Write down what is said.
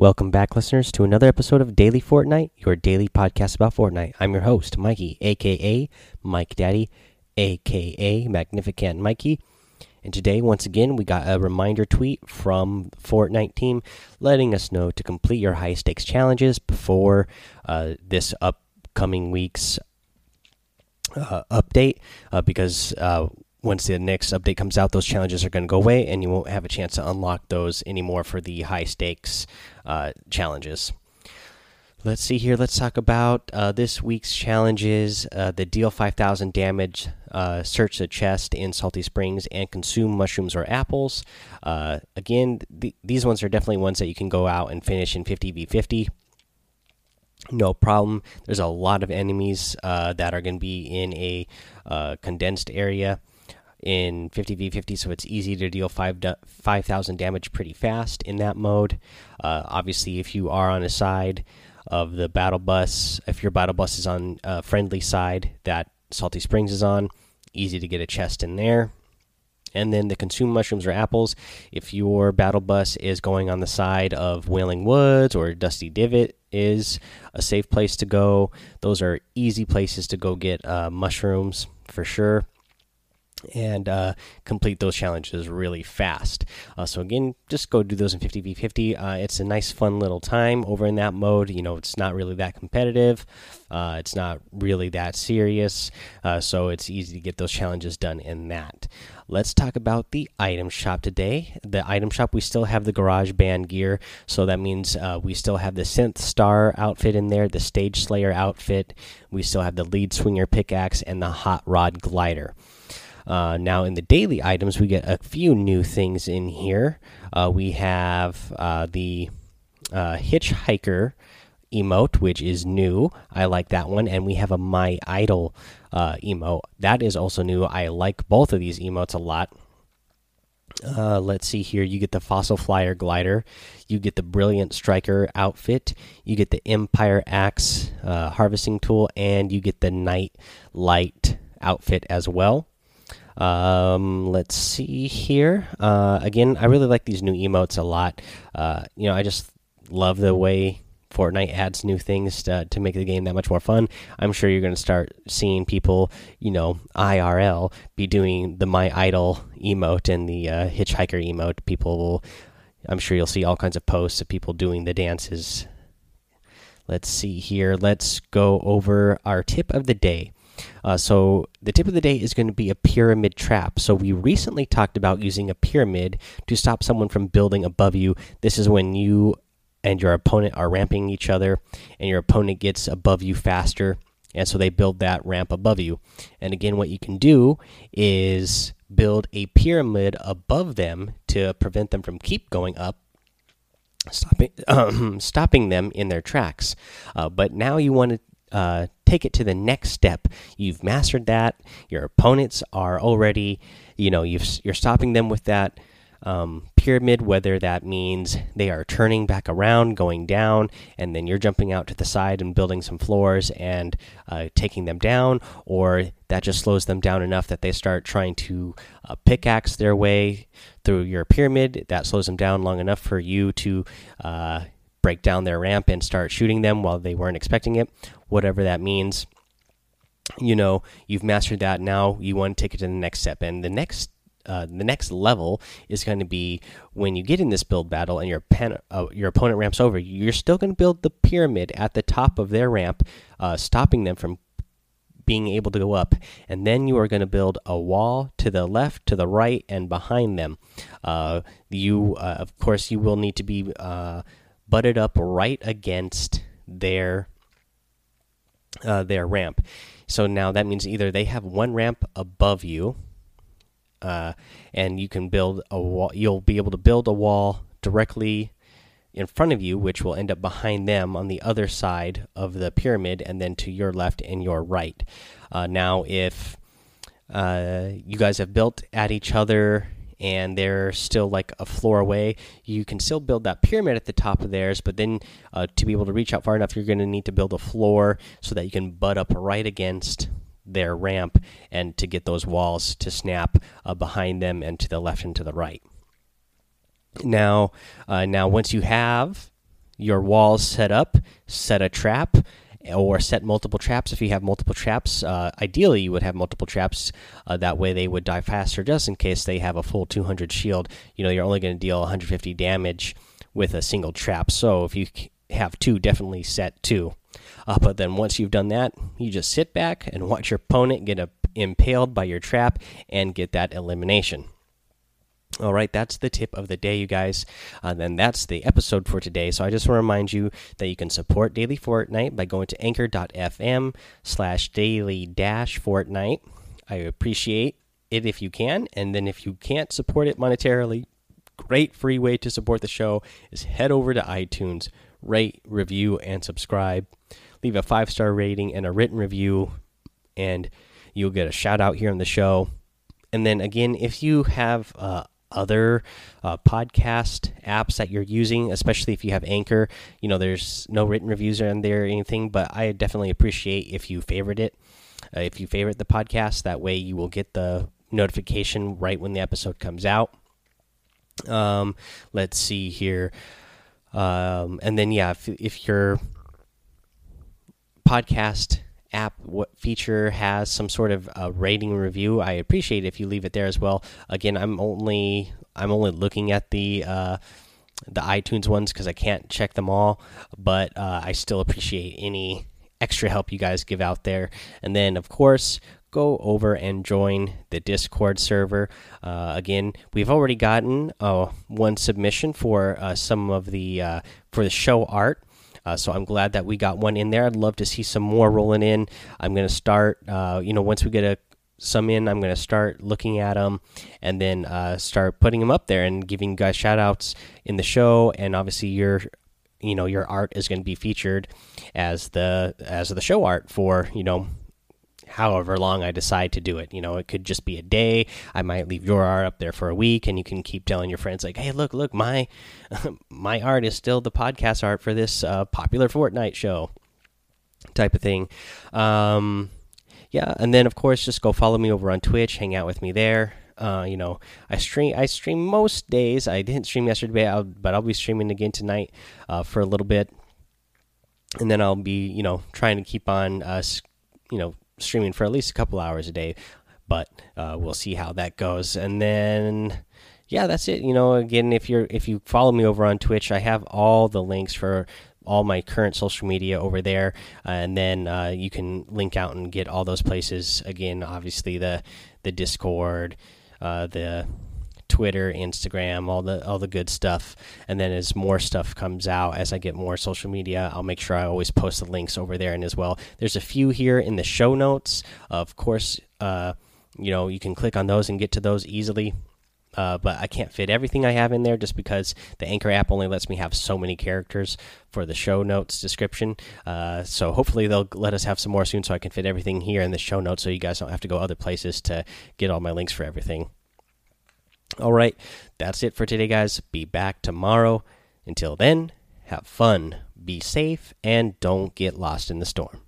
Welcome back, listeners, to another episode of Daily Fortnite, your daily podcast about Fortnite. I'm your host, Mikey, aka Mike Daddy, aka Magnificent Mikey. And today, once again, we got a reminder tweet from Fortnite team letting us know to complete your high stakes challenges before uh, this upcoming week's uh, update, uh, because uh, once the next update comes out, those challenges are going to go away, and you won't have a chance to unlock those anymore for the high stakes uh, challenges. Let's see here. Let's talk about uh, this week's challenges. Uh, the deal 5,000 damage, uh, search the chest in Salty Springs, and consume mushrooms or apples. Uh, again, th these ones are definitely ones that you can go out and finish in 50v50 no problem. There's a lot of enemies uh, that are going to be in a uh, condensed area in 50v50, so it's easy to deal 5,000 5, damage pretty fast in that mode. Uh, obviously, if you are on a side of the battle bus, if your battle bus is on a friendly side that Salty Springs is on, easy to get a chest in there. And then the consume mushrooms or apples. If your battle bus is going on the side of Wailing Woods or Dusty Divot is a safe place to go. Those are easy places to go get uh, mushrooms for sure and uh, complete those challenges really fast. Uh, so again, just go do those in 50v50. Uh, it's a nice, fun little time over in that mode. You know, it's not really that competitive. Uh, it's not really that serious. Uh, so it's easy to get those challenges done in that. Let's talk about the item shop today. The item shop, we still have the Garage Band gear, so that means uh, we still have the Synth Star outfit in there, the Stage Slayer outfit. We still have the Lead Swinger pickaxe and the Hot Rod glider. Uh, now, in the daily items, we get a few new things in here. Uh, we have uh, the uh, Hitchhiker emote, which is new. I like that one. And we have a My Idol uh, emote. That is also new. I like both of these emotes a lot. Uh, let's see here. You get the Fossil Flyer glider. You get the Brilliant Striker outfit. You get the Empire Axe uh, harvesting tool. And you get the Night Light outfit as well. Um, let's see here. Uh, again, I really like these new emotes a lot. Uh, you know, I just love the way Fortnite adds new things to, to make the game that much more fun. I'm sure you're going to start seeing people, you know, IRL be doing the My Idol emote and the uh, Hitchhiker emote. People will, I'm sure you'll see all kinds of posts of people doing the dances. Let's see here. Let's go over our tip of the day. Uh, so the tip of the day is going to be a pyramid trap. So we recently talked about using a pyramid to stop someone from building above you. This is when you and your opponent are ramping each other, and your opponent gets above you faster, and so they build that ramp above you. And again, what you can do is build a pyramid above them to prevent them from keep going up stopping um, stopping them in their tracks. Uh, but now you want to uh, take it to the next step. You've mastered that. Your opponents are already, you know, you've, you're stopping them with that um, pyramid, whether that means they are turning back around, going down, and then you're jumping out to the side and building some floors and uh, taking them down, or that just slows them down enough that they start trying to uh, pickaxe their way through your pyramid. That slows them down long enough for you to uh, break down their ramp and start shooting them while they weren't expecting it, whatever that means. You know, you've mastered that. Now you want to take it to the next step, and the next uh, the next level is going to be when you get in this build battle and your pen, uh, your opponent ramps over. You're still going to build the pyramid at the top of their ramp, uh, stopping them from being able to go up. And then you are going to build a wall to the left, to the right, and behind them. Uh, you, uh, of course, you will need to be uh, butted up right against their uh, their ramp. So now that means either they have one ramp above you, uh, and you can build a wall. You'll be able to build a wall directly in front of you, which will end up behind them on the other side of the pyramid, and then to your left and your right. Uh, now, if uh, you guys have built at each other and they're still like a floor away. You can still build that pyramid at the top of theirs, but then uh, to be able to reach out far enough, you're going to need to build a floor so that you can butt up right against their ramp and to get those walls to snap uh, behind them and to the left and to the right. Now, uh, now once you have your walls set up, set a trap, or set multiple traps if you have multiple traps. Uh, ideally, you would have multiple traps. Uh, that way, they would die faster, just in case they have a full 200 shield. You know, you're only going to deal 150 damage with a single trap. So if you have two, definitely set two. Uh, but then once you've done that, you just sit back and watch your opponent get impaled by your trap and get that elimination. All right, that's the tip of the day, you guys. And then that's the episode for today. So I just want to remind you that you can support Daily Fortnite by going to anchor.fm slash daily dash Fortnite. I appreciate it if you can. And then if you can't support it monetarily, great free way to support the show is head over to iTunes, rate, review, and subscribe. Leave a five star rating and a written review, and you'll get a shout out here on the show. And then again, if you have uh, other uh, podcast apps that you're using, especially if you have Anchor. You know, there's no written reviews on there or anything, but I definitely appreciate if you favorite it. Uh, if you favorite the podcast, that way you will get the notification right when the episode comes out. Um, let's see here. Um, and then, yeah, if, if your podcast app feature has some sort of uh, rating review. I appreciate if you leave it there as well. Again i'm only i'm only looking at the uh, the itunes ones because i can't check them all but uh, i still appreciate any extra help you guys give out there. And then of course go over and join the discord server. Uh, again we've already gotten uh, one submission for uh, some of the for the show art uh, so I'm glad that we got one in there. I'd love to see some more rolling in. I'm going to start, uh, you know, once we get a some in, I'm going to start looking at them and then uh, start putting them up there and giving guys shout outs in the show. And obviously, your you know your art is going to be featured as the as the show art for you know however long I decide to do it. You know, it could just be a day. I might leave your art up there for a week, and you can keep telling your friends like, "Hey, look, look, my my art is still the podcast art for this uh, popular Fortnite show." Type of thing. Um, yeah, and then of course, just go follow me over on Twitch. Hang out with me there. Uh, you know, I stream. I stream most days. I didn't stream yesterday, but I'll be streaming again tonight uh, for a little bit, and then I'll be, you know, trying to keep on, uh, you know, streaming for at least a couple hours a day, but uh, we'll see how that goes. And then, yeah, that's it. You know, again, if you're if you follow me over on Twitch, I have all the links for all my current social media over there, and then uh, you can link out and get all those places. Again, obviously the the Discord, uh, the Twitter, Instagram, all the all the good stuff. And then as more stuff comes out, as I get more social media, I'll make sure I always post the links over there and as well. There's a few here in the show notes. Of course, uh, you know you can click on those and get to those easily. Uh, but I can't fit everything I have in there just because the Anchor app only lets me have so many characters for the show notes description. Uh, so hopefully they'll let us have some more soon so I can fit everything here in the show notes so you guys don't have to go other places to get all my links for everything. All right, that's it for today, guys. Be back tomorrow. Until then, have fun, be safe, and don't get lost in the storm.